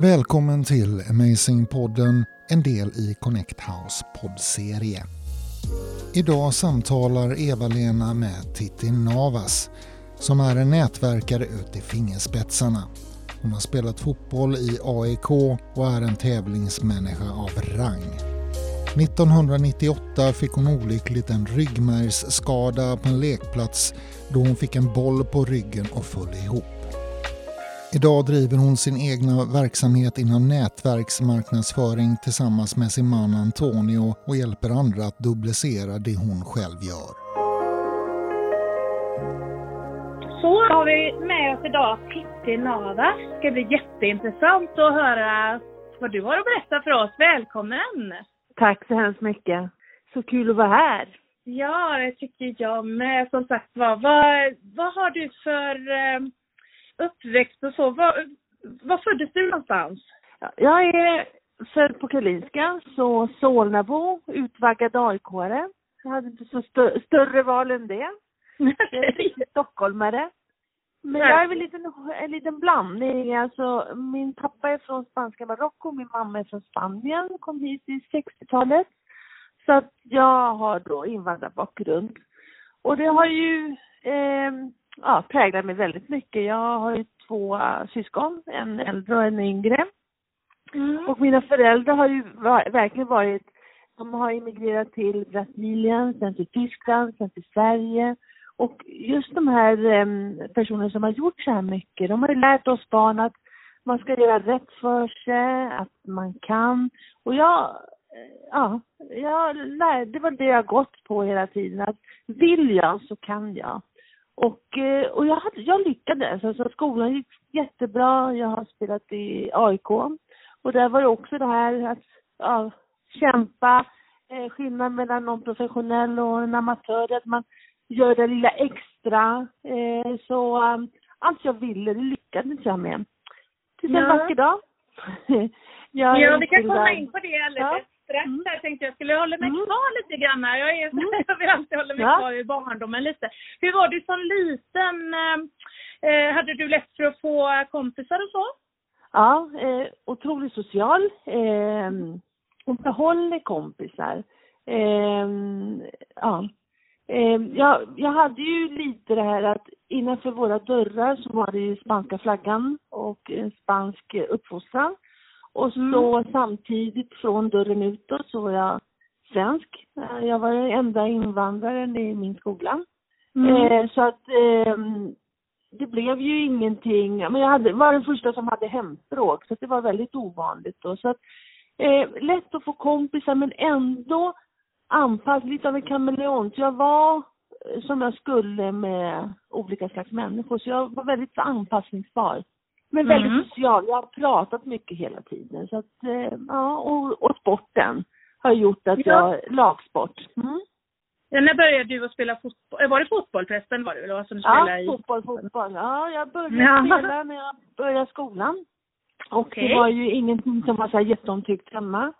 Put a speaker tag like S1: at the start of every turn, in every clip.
S1: Välkommen till Amazing-podden, en del i Connect House poddserie. Idag samtalar Eva-Lena med Titti Navas som är en nätverkare ut i fingerspetsarna. Hon har spelat fotboll i AIK och är en tävlingsmänniska av rang. 1998 fick hon olyckligt en ryggmärgsskada på en lekplats då hon fick en boll på ryggen och föll ihop. Idag driver hon sin egna verksamhet inom nätverksmarknadsföring tillsammans med sin man Antonio och hjälper andra att duplicera det hon själv gör.
S2: Så har vi med oss idag Titti Navas. Det ska bli jätteintressant att höra vad du har att berätta för oss. Välkommen!
S3: Tack så hemskt mycket. Så kul att vara här.
S2: Ja, det tycker jag med. Som sagt var, vad, vad har du för eh, uppväxt och så. Var, var föddes du någonstans?
S3: Jag är född på Karolinska, så Solnabo, utvaggad AIK-are. Jag hade inte så stö större val än det. Jag är stockholmare. Men jag är väl en liten, en liten blandning. Alltså, min pappa är från spanska Marocko, min mamma är från Spanien, kom hit i 60-talet. Så att jag har då invandrarbakgrund. Och det har ju eh, ja, präglar mig väldigt mycket. Jag har ju två uh, syskon, en äldre och en yngre. Mm. Och mina föräldrar har ju verkligen varit, de har emigrerat till Brasilien, sen till Tyskland, sen till Sverige. Och just de här um, personerna som har gjort så här mycket, de har ju lärt oss barn att man ska göra rätt för sig, att man kan. Och jag, eh, ja, jag lär, det var det jag gått på hela tiden, att vill jag så kan jag. Och, eh, och jag, hade, jag lyckades. Alltså skolan gick jättebra. Jag har spelat i AIK. Och där var det också det här att ja, kämpa, eh, skillnad mellan någon professionell och en amatör, att man gör det lilla extra. Eh, så um, allt jag ville, det lyckades jag med. Tills en ja. vacker dag.
S2: ja, vi kan komma in på det alldeles strax mm. Jag tänkte jag skulle hålla mig mm. kvar lite grann. Jag, är, mm. jag vill alltid hålla mig ja. kvar i barndomen lite. Hur var du som liten? Eh, eh, hade du lätt för att få kompisar och så?
S3: Ja, eh, otroligt social. Eh, och behåller kompisar. Eh, ja. Eh, jag, jag hade ju lite det här att innanför våra dörrar så var det ju spanska flaggan och en spansk uppfostran. Och så mm. samtidigt från dörren utåt så var jag svensk. Eh, jag var den enda invandraren i min skola. Mm. Eh, så att eh, det blev ju ingenting, men jag hade, var den första som hade hemspråk så det var väldigt ovanligt då. Så att, eh, lätt att få kompisar men ändå anpassad, lite av en kameleont. Jag var eh, som jag skulle med olika slags människor så jag var väldigt anpassningsbar. Men väldigt mm. social. Jag har pratat mycket hela tiden. Så att, eh, ja, och, och sporten har gjort att ja. jag, lagsport. Mm.
S2: Ja, när började du att spela fotboll? Var det fotboll förresten var det eller vad som du
S3: ja, i? fotboll, fotboll. Ja, jag började ja. spela när jag började skolan. Och okay. det var ju ingenting som var så här jätteomtyckt hemma.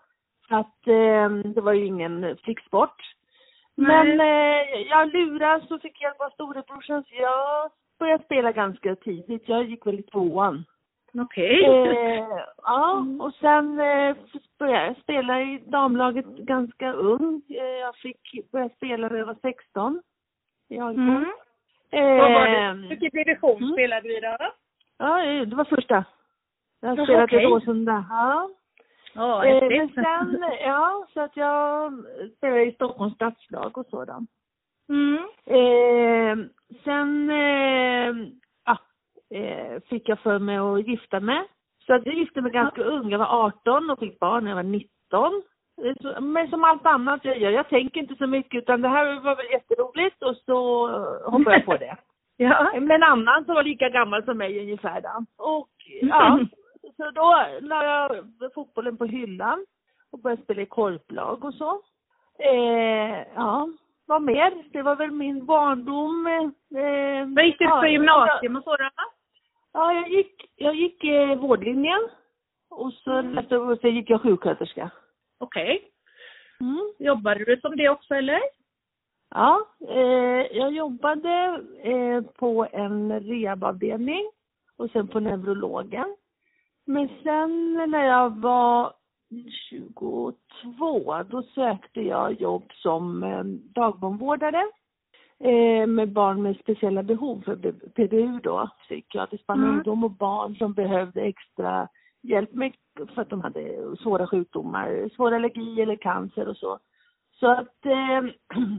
S3: Så att eh, det var ju ingen flicksport. Men eh, jag luras och fick hjälp av storebrorsan så jag började spela ganska tidigt. Jag gick väl i tvåan.
S2: Okej. Okay.
S3: Eh, ja, mm. och sen eh, började jag spela i damlaget ganska ung. Eh, jag fick börja spela när jag var 16. I mm.
S2: Eh, Vad var det? Vilken division mm. spelade du i då?
S3: Ja, eh, det var första. Jag har spelat okay. i Råsunda. Ja.
S2: Oh, eh, men
S3: sen, ja, så att jag spelade i Stockholms stadslag och sådant. Mm. Eh, sen eh, ja, eh, fick jag för mig att gifta mig. Så att jag gifte mig ganska ung. Jag var 18 och fick barn när jag var 19. Eh, men som allt annat jag gör, jag tänker inte så mycket utan det här var väl jätteroligt och så hoppade jag på det. ja. Med en annan som var lika gammal som mig ungefär då. Och ja, så då la jag fotbollen på hyllan och började spela i korplag och så. Eh, ja, vad mer? Det var väl min barndom.
S2: Eh, vad gick du ja, på gymnasium och sådär?
S3: Ja, jag gick, jag gick eh, vårdlinjen. Och så, mm. så, så gick jag sjuksköterska.
S2: Okej. Okay. Mm. Jobbade du som det också eller?
S3: Ja, eh, jag jobbade eh, på en rehabavdelning och sen på neurologen. Men sen när jag var 22, då sökte jag jobb som eh, dagbarnvårdare eh, med barn med speciella behov för PBU då, psykiatrisk barn och mm. ungdom och barn som behövde extra hjälp med för att de hade svåra sjukdomar, svår allergi eller cancer och så. Så att eh,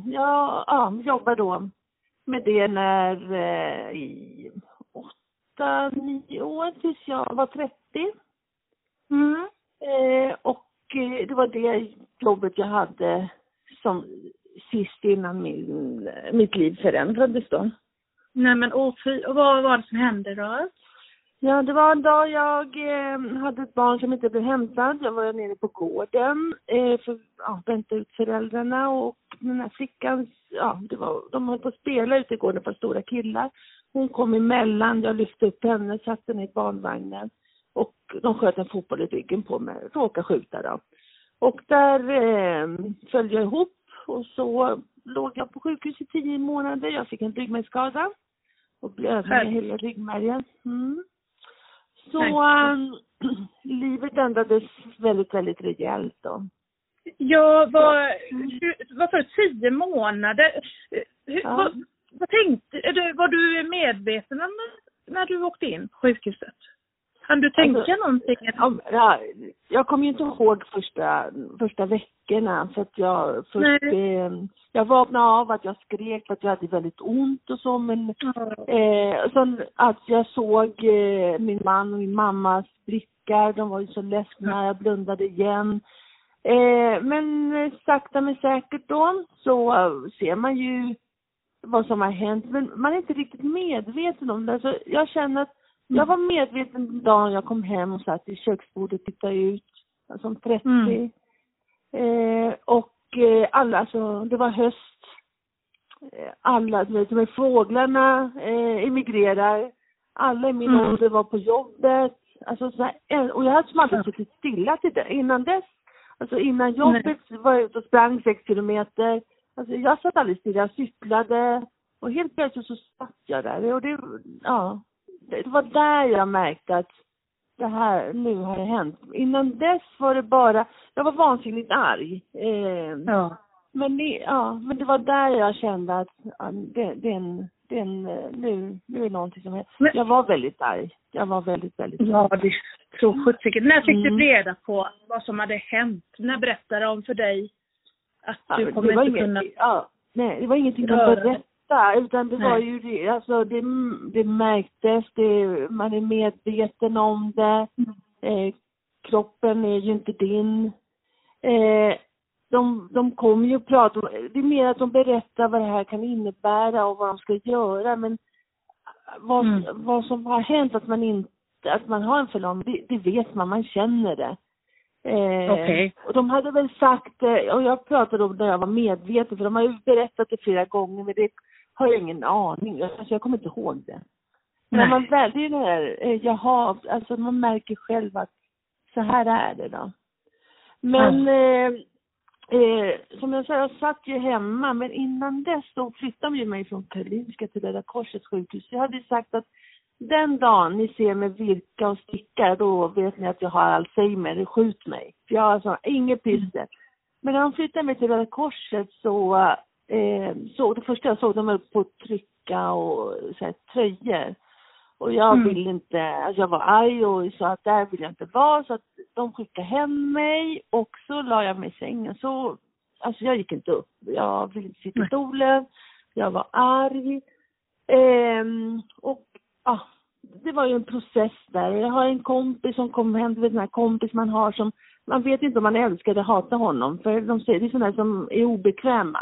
S3: jag ja, jobbar då med det när eh, i åtta, nio år tills jag var 30. Mm. Eh, och eh, det var det jobbet jag hade som sist innan min, mitt liv förändrades då.
S2: Nej men och vad var det som hände då?
S3: Ja, det var en dag jag eh, hade ett barn som inte blev hämtad. Jag var nere på gården eh, för ja, vänta ut föräldrarna och den här flickan, ja, det var, de höll på att spela ute i gården på stora killar. Hon kom emellan, jag lyfte upp henne, satte henne i barnvagnen och de sköt en fotboll i ryggen på mig, råkade skjuta då. Och där eh, föll jag ihop och så låg jag på sjukhus i tio månader. Jag fick en ryggmärgsskada och blödning i hela ryggmärgen. Mm. Så um, livet ändrades väldigt, väldigt rejält då.
S2: Ja, vad, vad för tio månader? Hur, ja. vad, vad tänkte var du medveten om när du åkte in på sjukhuset? Kan du tänka alltså, någonting?
S3: Ja, jag kommer ju inte ihåg första, första veckorna för att jag först, eh, jag vaknade av att jag skrek för att jag hade väldigt ont och så men mm. eh, sen att jag såg eh, min man och min mammas blickar, de var ju så ledsna, jag blundade igen. Eh, men sakta men säkert då så ser man ju vad som har hänt men man är inte riktigt medveten om det. Alltså, jag känner att jag var medveten dagen jag kom hem och satt i köksbordet och tittade ut, som 30. Mm. Eh, och eh, alla, alltså det var höst. Eh, alla, du vet, de här fåglarna eh, emigrerar. Alla i min mm. ålder var på jobbet. Alltså så här, och jag hade som aldrig suttit stilla till det. Innan dess, alltså innan jobbet Nej. var jag ute och sprang sex kilometer. Alltså jag satt aldrig stilla, jag cyklade. Och helt plötsligt så satt jag där och det, ja det var där jag märkte att det här, nu har det hänt. Innan dess var det bara, jag var vansinnigt arg. Eh, ja. Men, ja, men det var där jag kände att ja, det, det, är en, det är en, nu, nu är det någonting som händer. Jag var väldigt arg. Jag var väldigt, väldigt arg.
S2: Ja, det tror sjuttsiken. När fick mm. du reda på vad som hade hänt? När berättade de för dig att du ja, kommer inte kunna...
S3: Ja, nej, det var ingenting de berättade prata utan det Nej. var ju det, alltså det, det märktes, det, man är medveten om det. Mm. Eh, kroppen är ju inte din. Eh, de, de kommer ju och pratar, det är mer att de berättar vad det här kan innebära och vad de ska göra men vad, mm. vad som har hänt, att man inte, att man har en förlamning, det, det vet man, man känner det.
S2: Eh, okay.
S3: Och de hade väl sagt, och jag pratade om det när jag var medveten, för de har ju berättat det flera gånger, men det har jag ingen aning. Alltså jag kommer inte ihåg det. Men när man väljer det här, eh, jaha, alltså man märker själv att så här är det då. Men mm. eh, eh, som jag sa, jag satt ju hemma, men innan dess så flyttade de mig från Karolinska till Röda Korsets sjukhus. Jag hade sagt att den dagen ni ser mig virka och sticka, då vet ni att jag har Alzheimer, skjut mig. För jag har alltså inget pyssel. Mm. Men när de flyttade mig till Röda Korset så eh, så det första jag såg, de höll på att trycka och så här, tröjor. Och jag mm. ville inte, alltså jag var arg och sa att där vill jag inte vara så att de skickade hem mig och så la jag mig i sängen. Så, alltså jag gick inte upp. Jag ville inte sitta i stolen. Jag var arg. Eh, och ja, det var ju en process där. Jag har en kompis som kom hem, du vet den här kompis man har som, man vet inte om man älskar eller hatar honom för de säger, det är sådana som är obekväma.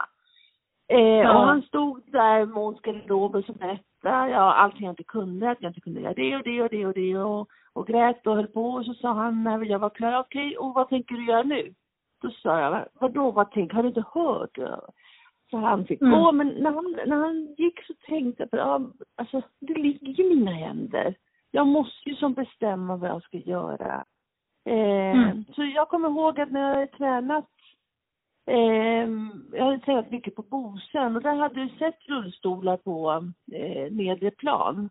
S3: Eh, ja. Och han stod där mot garderoben som berättade ja, allting jag inte kunde, att jag inte kunde göra det och det och det och det och, och grät och höll på och så sa han när jag var klar, okej, okay, och vad tänker du göra nu? Då sa jag, vadå, vad tänker, har du inte hört? Så han fick mm. gå, men när han, när han gick så tänkte jag på ja, alltså det ligger i mina händer. Jag måste ju som bestämma vad jag ska göra. Eh, mm. Så jag kommer ihåg att när jag hade tränat Eh, jag hade tränat mycket på Bosön och där hade du sett rullstolar på eh, nedre plan.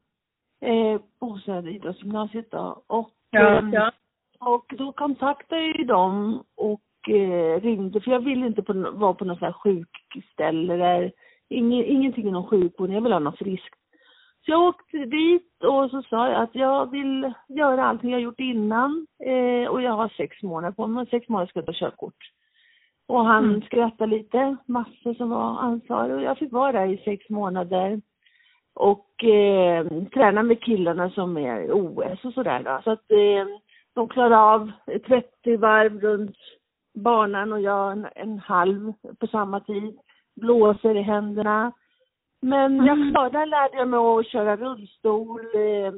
S3: eh, Bosön idrottsgymnasiet då. Och,
S2: ja, eh, ja.
S3: och då kontaktade jag ju dem och eh, ringde, för jag ville inte på, vara på något sånt här sjukställe där, ingen, ingenting inom sjukvården, jag vill ha något friskt. Så jag åkte dit och så sa jag att jag vill göra allting jag gjort innan eh, och jag har sex månader på mig, sex månader ska jag ta körkort. Och han mm. skrattade lite, massor som var ansvarig och jag fick vara där i sex månader och eh, träna med killarna som är OS och sådär då. Så att eh, de klarar av 30 varv runt banan och jag en, en halv på samma tid. Blåser i händerna. Men jag mm. där lärde jag mig att köra rullstol, eh,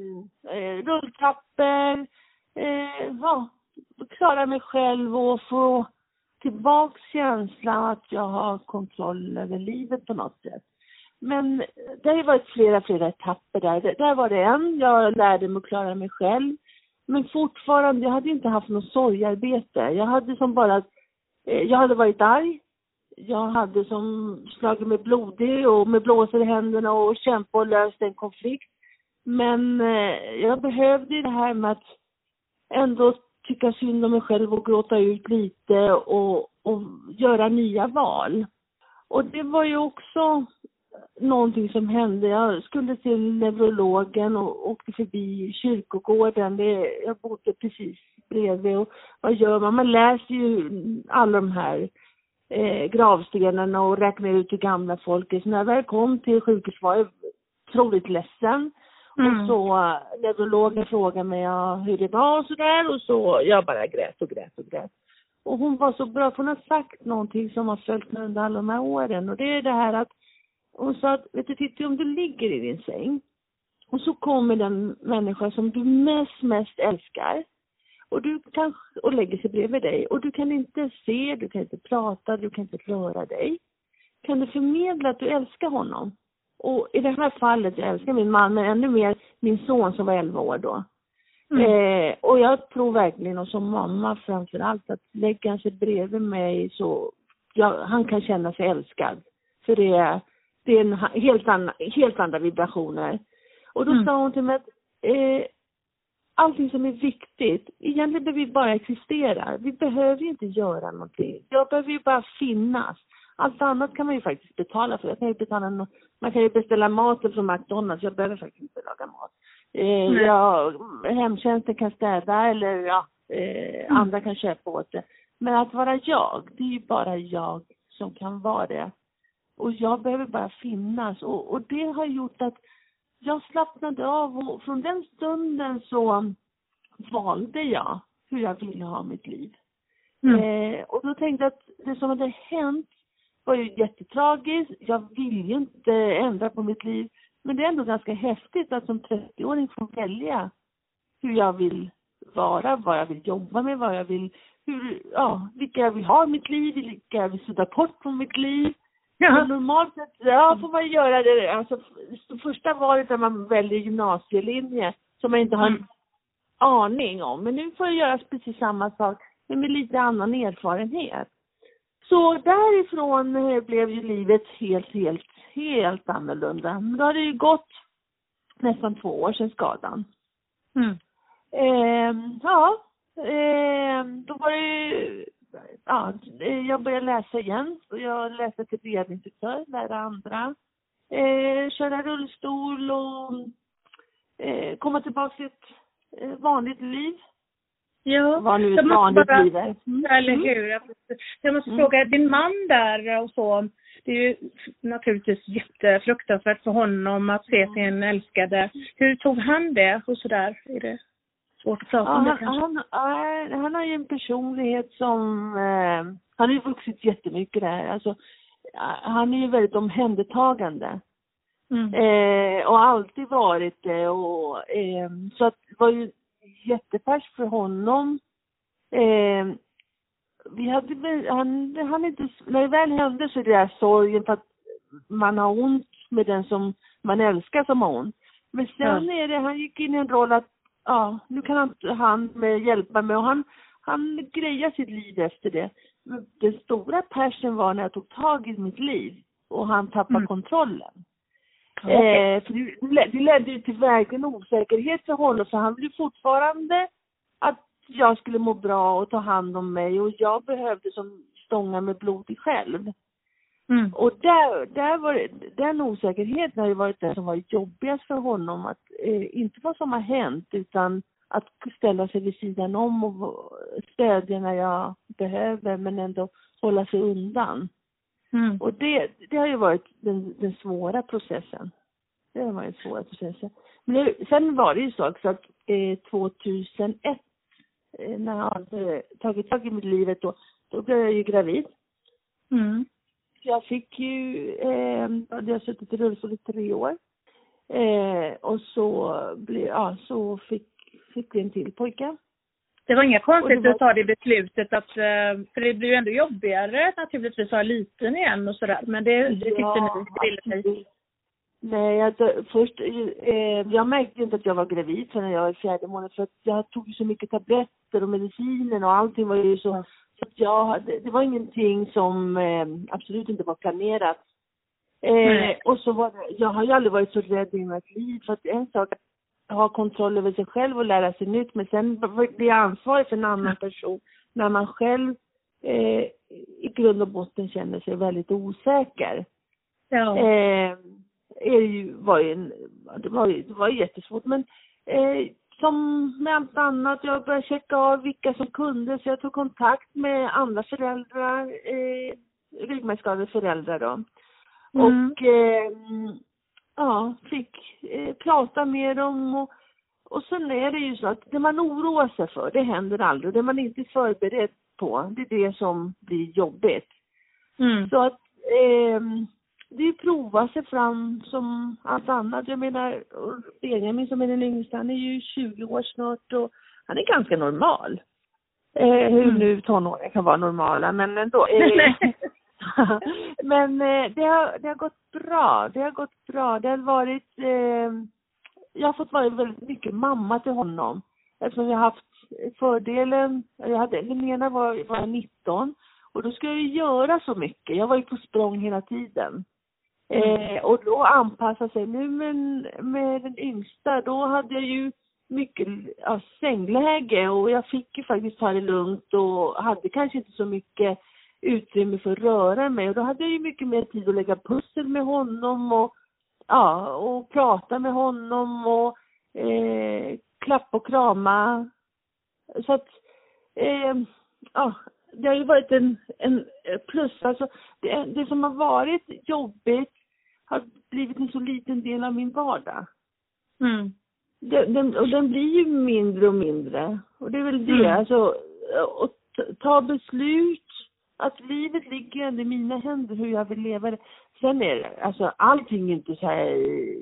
S3: eh, rulltrappor, eh, ja, klara mig själv och få tillbaks känslan att jag har kontroll över livet på något sätt. Men det har ju varit flera, flera etapper där. Där var det en, jag lärde mig att klara mig själv. Men fortfarande, jag hade inte haft något sorgarbete. Jag hade som bara, eh, jag hade varit arg. Jag hade som slagit mig blodig och med blåsor i händerna och kämpat och löst en konflikt. Men eh, jag behövde det här med att ändå tycka synd om mig själv och gråta ut lite och, och göra nya val. Och det var ju också någonting som hände. Jag skulle till neurologen och åkte förbi kyrkogården. Det, jag bodde precis bredvid. Och vad gör man? Man läser ju alla de här eh, gravstenarna och räknar ut hur gamla folk är. Så när jag väl kom till sjukhuset var jag otroligt ledsen. Mm. Och så neurologen frågade mig ja, hur det var och sådär och så jag bara grät och grät och grät. Och hon var så bra, för hon har sagt någonting som har följt mig under alla de här åren och det är det här att hon sa att, vet du Titti, om du ligger i din säng och så kommer den människa som du mest, mest älskar och du kan, och lägger sig bredvid dig och du kan inte se, du kan inte prata, du kan inte röra dig. Kan du förmedla att du älskar honom? Och i det här fallet, jag älskar min man, men ännu mer min son som var 11 år då. Mm. Eh, och jag tror verkligen, och som mamma framför allt, att lägger han sig bredvid mig så, ja, han kan känna sig älskad. För det är, det är en helt, anna, helt andra vibrationer. Och då mm. sa hon till mig att eh, allting som är viktigt, egentligen behöver vi bara existera. Vi behöver ju inte göra någonting. Jag behöver ju bara finnas. Allt annat kan man ju faktiskt betala för. Jag kan ju betala, man kan ju beställa maten från McDonalds. Jag behöver faktiskt inte laga mat. Eh, jag, hemtjänsten kan städa eller ja, eh, mm. andra kan köpa åt det. Men att vara jag, det är ju bara jag som kan vara det. Och jag behöver bara finnas. Och, och det har gjort att jag slappnade av och från den stunden så valde jag hur jag ville ha mitt liv. Mm. Eh, och då tänkte jag att det som hade hänt var ju jättetragiskt. Jag vill ju inte ändra på mitt liv. Men det är ändå ganska häftigt att som 30-åring få välja hur jag vill vara, vad jag vill jobba med, vad jag vill, hur, ja, vilka jag vill ha i mitt liv, vilka jag vill sudda bort från mitt liv. Ja. normalt sett, ja, får man göra det. Alltså, första valet när man väljer gymnasielinje som man inte har en mm. aning om. Men nu får jag göra precis samma sak, men med lite annan erfarenhet. Så därifrån eh, blev ju livet helt, helt, helt annorlunda. Men då har det ju gått nästan två år sedan skadan. Mm. Eh, ja, eh, då var det ju, ja, jag började läsa igen. Jag läste till brevinstruktör, lära andra. Eh, köra rullstol och eh, komma tillbaka till ett eh, vanligt liv.
S2: Ja,
S3: vad nu ett vanligt bara, liv är.
S2: Mm. Eller hur. Jag måste mm. fråga, din man där och så, det är ju naturligtvis jättefruktansvärt för honom att se sin älskade. Hur tog han det och sådär? Är det svårt att prata ja, om det kanske?
S3: Han, han, han har ju en personlighet som, eh, han har ju vuxit jättemycket där. Alltså, han är ju väldigt omhändertagande. Mm. Eh, och alltid varit det och eh, så att det var ju jättefärskt för honom. Eh, vi hade, han, han inte, när det väl hände så är det där sorgen för att man har ont med den som man älskar som har ont. Men sen ja. är det, han gick in i en roll att, ja, nu kan han, han med, hjälpa mig och han, han grejar sitt liv efter det. Men den stora passion var när jag tog tag i mitt liv och han tappade mm. kontrollen. Okay. Eh, det, det ledde ju till verkligen osäkerhet för honom, för han ville fortfarande att jag skulle må bra och ta hand om mig och jag behövde som stånga med blodet själv. Mm. Och där, där var den osäkerheten har ju varit det som var jobbigast för honom. Att eh, inte vad som har hänt utan att ställa sig vid sidan om och stödja när jag behöver men ändå hålla sig undan. Mm. Och det, det har ju varit den, den svåra processen. Det har varit den svåra processen. Men det, sen var det ju så också att eh, 2001 eh, när jag hade tagit tag i mitt livet då, då blev jag ju gravid. Mm. Jag fick ju, eh, hade jag suttit i rullstol i tre år. Eh, och så, blev, ja, så fick, fick vi en till pojke.
S2: Det var inget konstigt var... att ta det beslutet att, eh, för det blir ju ändå jobbigare naturligtvis att ha liten igen och sådär, men det, det tyckte ja, ni sig.
S3: Nej, jag, först, eh, jag märkte inte att jag var gravid förrän jag var i fjärde månaden för att jag tog så mycket tabletter och mediciner och allting var ju så, så att jag, det, det var ingenting som eh, absolut inte var planerat. Eh, och så var det, jag har ju aldrig varit så rädd i mitt liv för att en sak ha kontroll över sig själv och lära sig nytt men sen bli ansvarig för en annan person när man själv eh, i grund och botten känner sig väldigt osäker. Ja. Eh, är ju, var ju en, det var ju, det var jättesvårt men eh, som med allt annat, jag började checka av vilka som kunde så jag tog kontakt med andra föräldrar, eh, ryggmärgsskadade föräldrar då. Mm. Och eh, ja, fick eh, prata med dem och, och sen är det ju så att det man oroar sig för, det händer aldrig. Det man inte är förberedd på, det är det som blir jobbigt. Mm. Så att eh, det är prova sig fram som allt annat. Jag menar, Benjamin som är den yngsta, han är ju 20 år snart och han är ganska normal. Eh, hur mm. nu tonåringar kan vara normala, men ändå. Eh, men eh, det, har, det har gått bra. Det har gått bra. Det har varit, eh, jag har fått vara väldigt mycket mamma till honom. Eftersom jag har haft fördelen, jag hade, Linnea var, var 19 och då ska jag ju göra så mycket. Jag var ju på språng hela tiden. Eh, och då anpassa sig. Nu med, med den yngsta, då hade jag ju mycket ja, sängläge och jag fick ju faktiskt ta det lugnt och hade kanske inte så mycket utrymme för att röra mig och då hade jag ju mycket mer tid att lägga pussel med honom och ja, och prata med honom och eh, klappa och krama. Så att, eh, ja, det har ju varit en, en plus. Alltså, det, det som har varit jobbigt har blivit en så liten del av min vardag. Mm. Den, den, och den blir ju mindre och mindre. Och det är väl det, mm. alltså, att ta beslut, att livet ligger i mina händer hur jag vill leva det. Sen är det, alltså allting är inte så här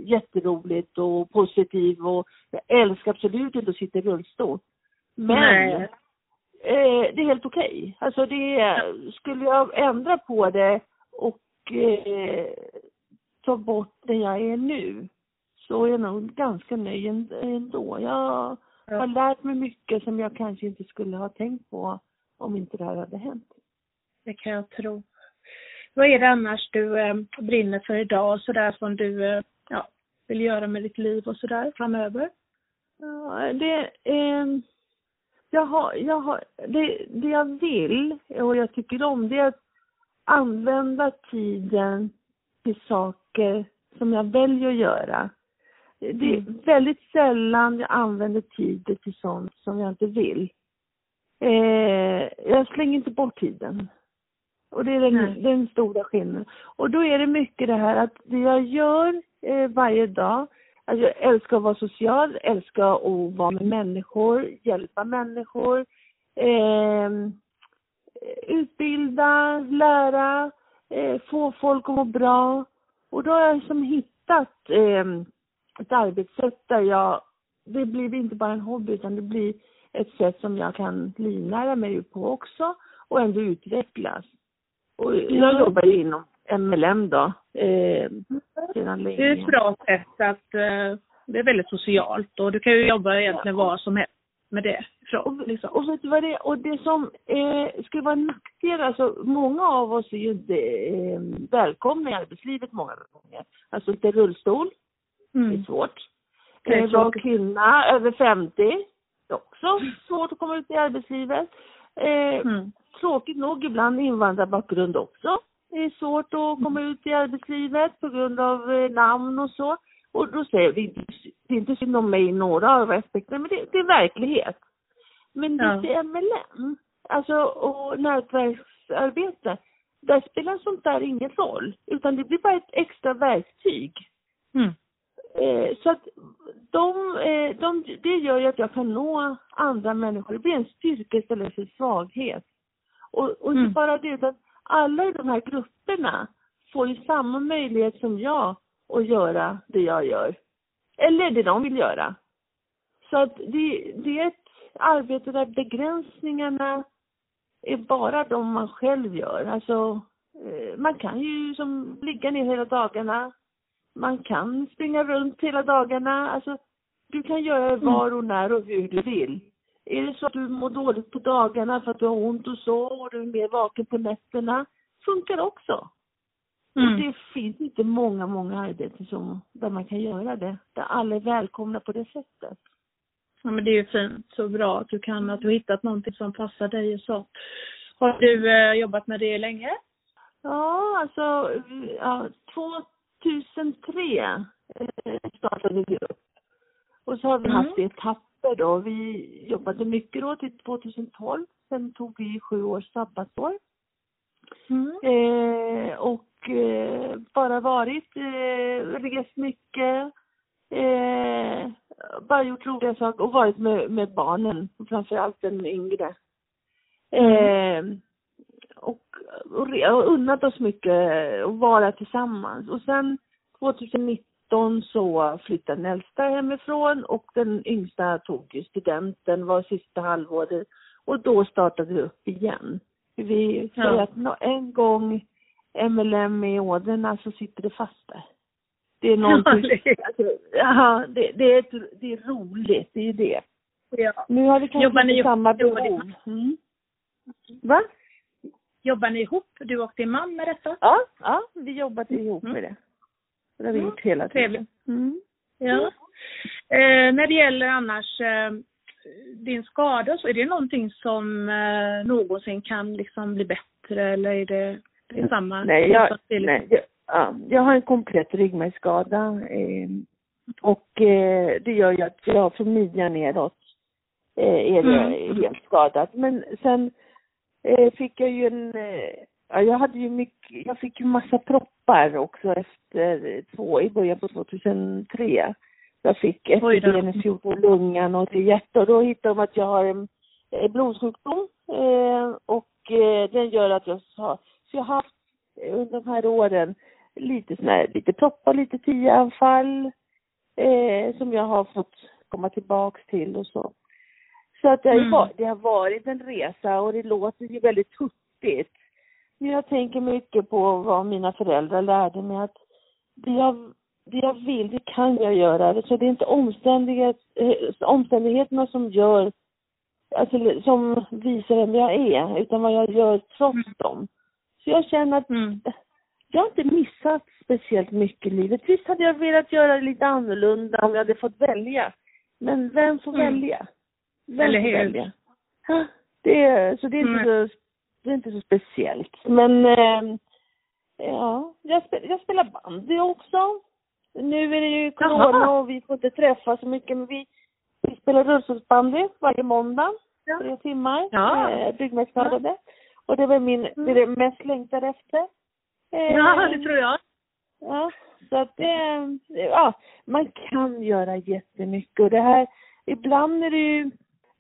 S3: jätteroligt och positivt och jag älskar absolut inte att sitta i rullstol. Men eh, det är helt okej. Okay. Alltså det, skulle jag ändra på det och eh, ta bort det jag är nu så är jag nog ganska nöjd ändå. Jag har lärt mig mycket som jag kanske inte skulle ha tänkt på om inte det här hade hänt.
S2: Det kan jag tro. Vad är det annars du eh, brinner för idag så där som du eh, ja, vill göra med ditt liv och sådär framöver?
S3: Ja, det eh, jag har, jag har, det, det jag vill och jag tycker om det är att använda tiden till saker som jag väljer att göra. Det är mm. väldigt sällan jag använder tiden till sånt som jag inte vill. Eh, jag slänger inte bort tiden. Och det är den, den stora skillnaden. Och då är det mycket det här att det jag gör eh, varje dag, alltså jag älskar att vara social, älskar att vara med människor, hjälpa människor, eh, utbilda, lära, eh, få folk att må bra. Och då har jag liksom hittat eh, ett arbetssätt där jag, det blir inte bara en hobby utan det blir ett sätt som jag kan livnära mig på också och ändå utvecklas. Och jag jobbar ju inom MLM då, eh,
S2: sedan länge. Det är ett bra sätt att, eh, det är väldigt socialt och du kan ju jobba egentligen ja. vad som helst med det.
S3: Och, liksom. och vet du vad det är? Och det som eh, skulle vara en nackdel alltså många av oss är ju inte eh, välkomna i arbetslivet många gånger. Alltså inte rullstol, mm. det är svårt. Det är Var kvinna över 50, det är också svårt att komma ut i arbetslivet. Eh, mm. Tråkigt nog ibland invandrarbakgrund också. Det är svårt att komma ut i arbetslivet på grund av eh, namn och så. Och då säger vi, det är inte synd om mig i några av aspekterna, men det, det, är verklighet. Men ja. det är MLM, alltså och nätverksarbete, där spelar sånt där ingen roll. Utan det blir bara ett extra verktyg. Mm. Eh, så att de, eh, de, det gör ju att jag kan nå andra människor. Det blir en styrka istället för svaghet. Och, och inte mm. bara det, utan alla i de här grupperna får ju samma möjlighet som jag att göra det jag gör. Eller det de vill göra. Så att det, det är ett arbete där begränsningarna är bara de man själv gör. Alltså, eh, man kan ju som ligga ner hela dagarna. Man kan springa runt hela dagarna. Alltså, du kan göra mm. var och när och hur du vill. Är det så att du mår dåligt på dagarna för att du har ont och så och du är mer vaken på nätterna, funkar också. Mm. Och det finns inte många, många arbeten som, där man kan göra det. Där alla är välkomna på det sättet.
S2: Ja men det är ju fint, så bra att du kan, att du har hittat någonting som passar dig och så. Har du eh, jobbat med det länge?
S3: Ja, alltså ja, 2003 eh, startade vi upp. Och så har vi mm. haft etapper då. Vi jobbade mycket då till 2012. Sen tog vi sju års sabbatsår. Mm. Eh, och eh, bara varit, eh, rest mycket, eh, bara gjort roliga saker och varit med, med barnen, framförallt den yngre. Mm. Eh, och, och, och unnat oss mycket och vara tillsammans. Och sen 2019 så flyttade den äldsta hemifrån och den yngsta tog ju studenten, var sista halvåret och då startade vi upp igen. Vi säger ja. att en gång MLM i ådrorna så sitter det fast där. Det är någonting, alltså, ja, det, det, är, det är roligt, det är det. Ja. Nu har vi kanske jobbar ni samma behov. Mm. Va?
S2: Jobbar ni ihop, du och din man med detta?
S3: Ja, ja vi jobbar ihop mm. med det. Det har vi gjort hela tiden. Trevligt. Mm.
S2: Ja. Eh, när det gäller annars eh, din skada så är det någonting som eh, någonsin kan liksom bli bättre eller är det, det är samma?
S3: Nej, jag, nej jag, ja, jag har en komplett ryggmärgsskada eh, och eh, det gör ju att jag från midjan neråt eh, är det mm. helt skadat. Men sen eh, fick jag ju en, ja, jag hade ju mycket, jag fick ju massa proppar också efter två, i början på 2003. Jag fick ett i benet, 14 lungan och till hjärtat. Och då hittade de att jag har en blodsjukdom eh, och eh, den gör att jag har, så jag har haft under de här åren lite sån här, lite proppar, lite tioanfall eh, som jag har fått komma tillbaks till och så. Så att det, mm. det har varit en resa och det låter ju väldigt tuttigt. Jag tänker mycket på vad mina föräldrar lärde mig att det jag det jag vill, det kan jag göra. Så det är inte omständighet, eh, omständigheterna som gör, alltså som visar vem jag är, utan vad jag gör trots mm. dem. Så jag känner att mm. jag har inte missat speciellt mycket i livet. Visst hade jag velat göra det lite annorlunda om jag hade fått välja. Men vem får mm. välja? Vem Eller får välja? Det är, så det är, inte mm. så, det är inte så speciellt. Men eh, ja, jag, spel, jag spelar bandy också. Nu är det ju corona och vi får inte träffas så mycket men vi, vi spelar rullstolsbandy varje måndag. Ja. Tre timmar. Ja. Eh, byggmästarade. Ja. Och det var min, mm. det är det mest längtar efter.
S2: Eh, ja, det tror jag.
S3: Ja, så att det, ja, man kan göra jättemycket och det här, ibland är det ju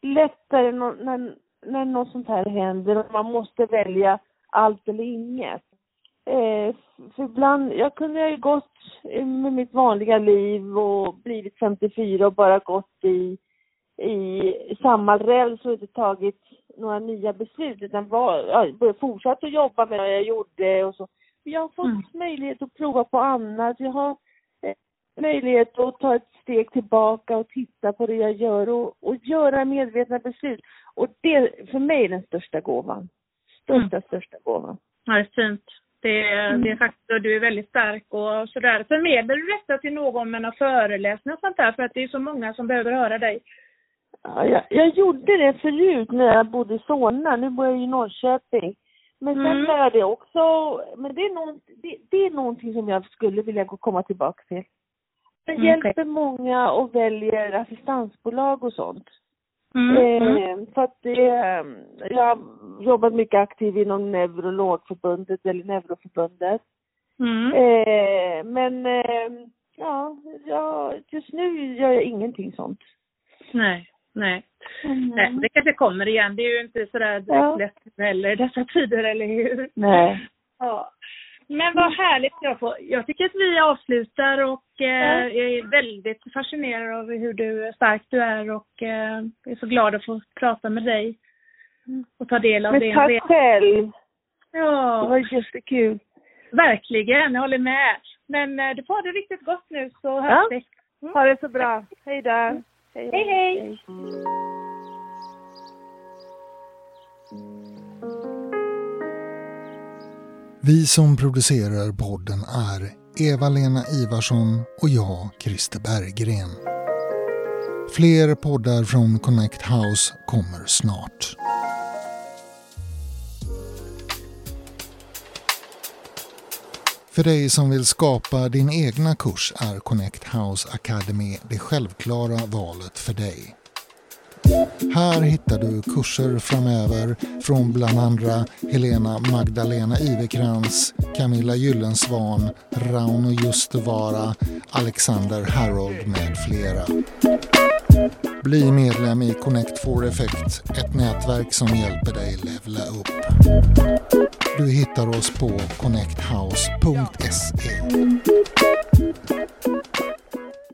S3: lättare när, när något sånt här händer och man måste välja allt eller inget. Eh, för ibland, jag kunde ju gått med mitt vanliga liv och blivit 54 och bara gått i, i samma räls och inte tagit några nya beslut utan var, ja, fortsatt att jobba med vad jag gjorde och så. Jag har fått mm. möjlighet att prova på annat. Jag har eh, möjlighet att ta ett steg tillbaka och titta på det jag gör och, och göra medvetna beslut. Och det för mig är den största gåvan. Största, mm. största gåvan.
S2: Ja, det är fint. Det, mm. det är faktiskt, och du är väldigt stark och sådär. Förmedlar du detta till någon med några föreläsningar och sånt där? För att det är så många som behöver höra dig.
S3: Ja, jag, jag gjorde det förut när jag bodde i Solna. Nu bor jag i Norrköping. Men sen mm. är det också, men det är, någon, det, det, är någonting som jag skulle vilja komma tillbaka till. Jag mm, hjälper okay. många och väljer assistansbolag och sånt. Mm. Eh, mm. för att det, jag har jobbat mycket aktiv inom neurologförbundet eller neuroförbundet. Mm. Eh, men eh, ja, ja, just nu gör jag ingenting sånt.
S2: Nej, nej. Mm. nej. Det kanske kommer igen. Det är ju inte sådär ja. lätt heller dessa tider, eller hur?
S3: Nej.
S2: Ja. Men vad härligt. Jag, får, jag tycker att vi avslutar och eh, är väldigt fascinerad av hur du, stark du är och eh, är så glad att få prata med dig. Och ta del av
S3: Men
S2: din
S3: tack själv.
S2: Ja.
S3: Det var jättekul.
S2: Verkligen, jag håller med. Men eh, du får ha det riktigt gott nu så hörs vi.
S3: Mm. Ha det så bra. Hej då. Hej,
S2: hej. hej. hej.
S1: Vi som producerar podden är Eva-Lena Ivarsson och jag, Christer Berggren. Fler poddar från Connect House kommer snart. För dig som vill skapa din egna kurs är Connect House Academy det självklara valet för dig. Här hittar du kurser framöver från bland andra Helena Magdalena Ivekrans, Camilla Gyllensvan, Rauno Justevara, Alexander Harold med flera. Bli medlem i Connect4Effect, ett nätverk som hjälper dig levla upp. Du hittar oss på connecthouse.se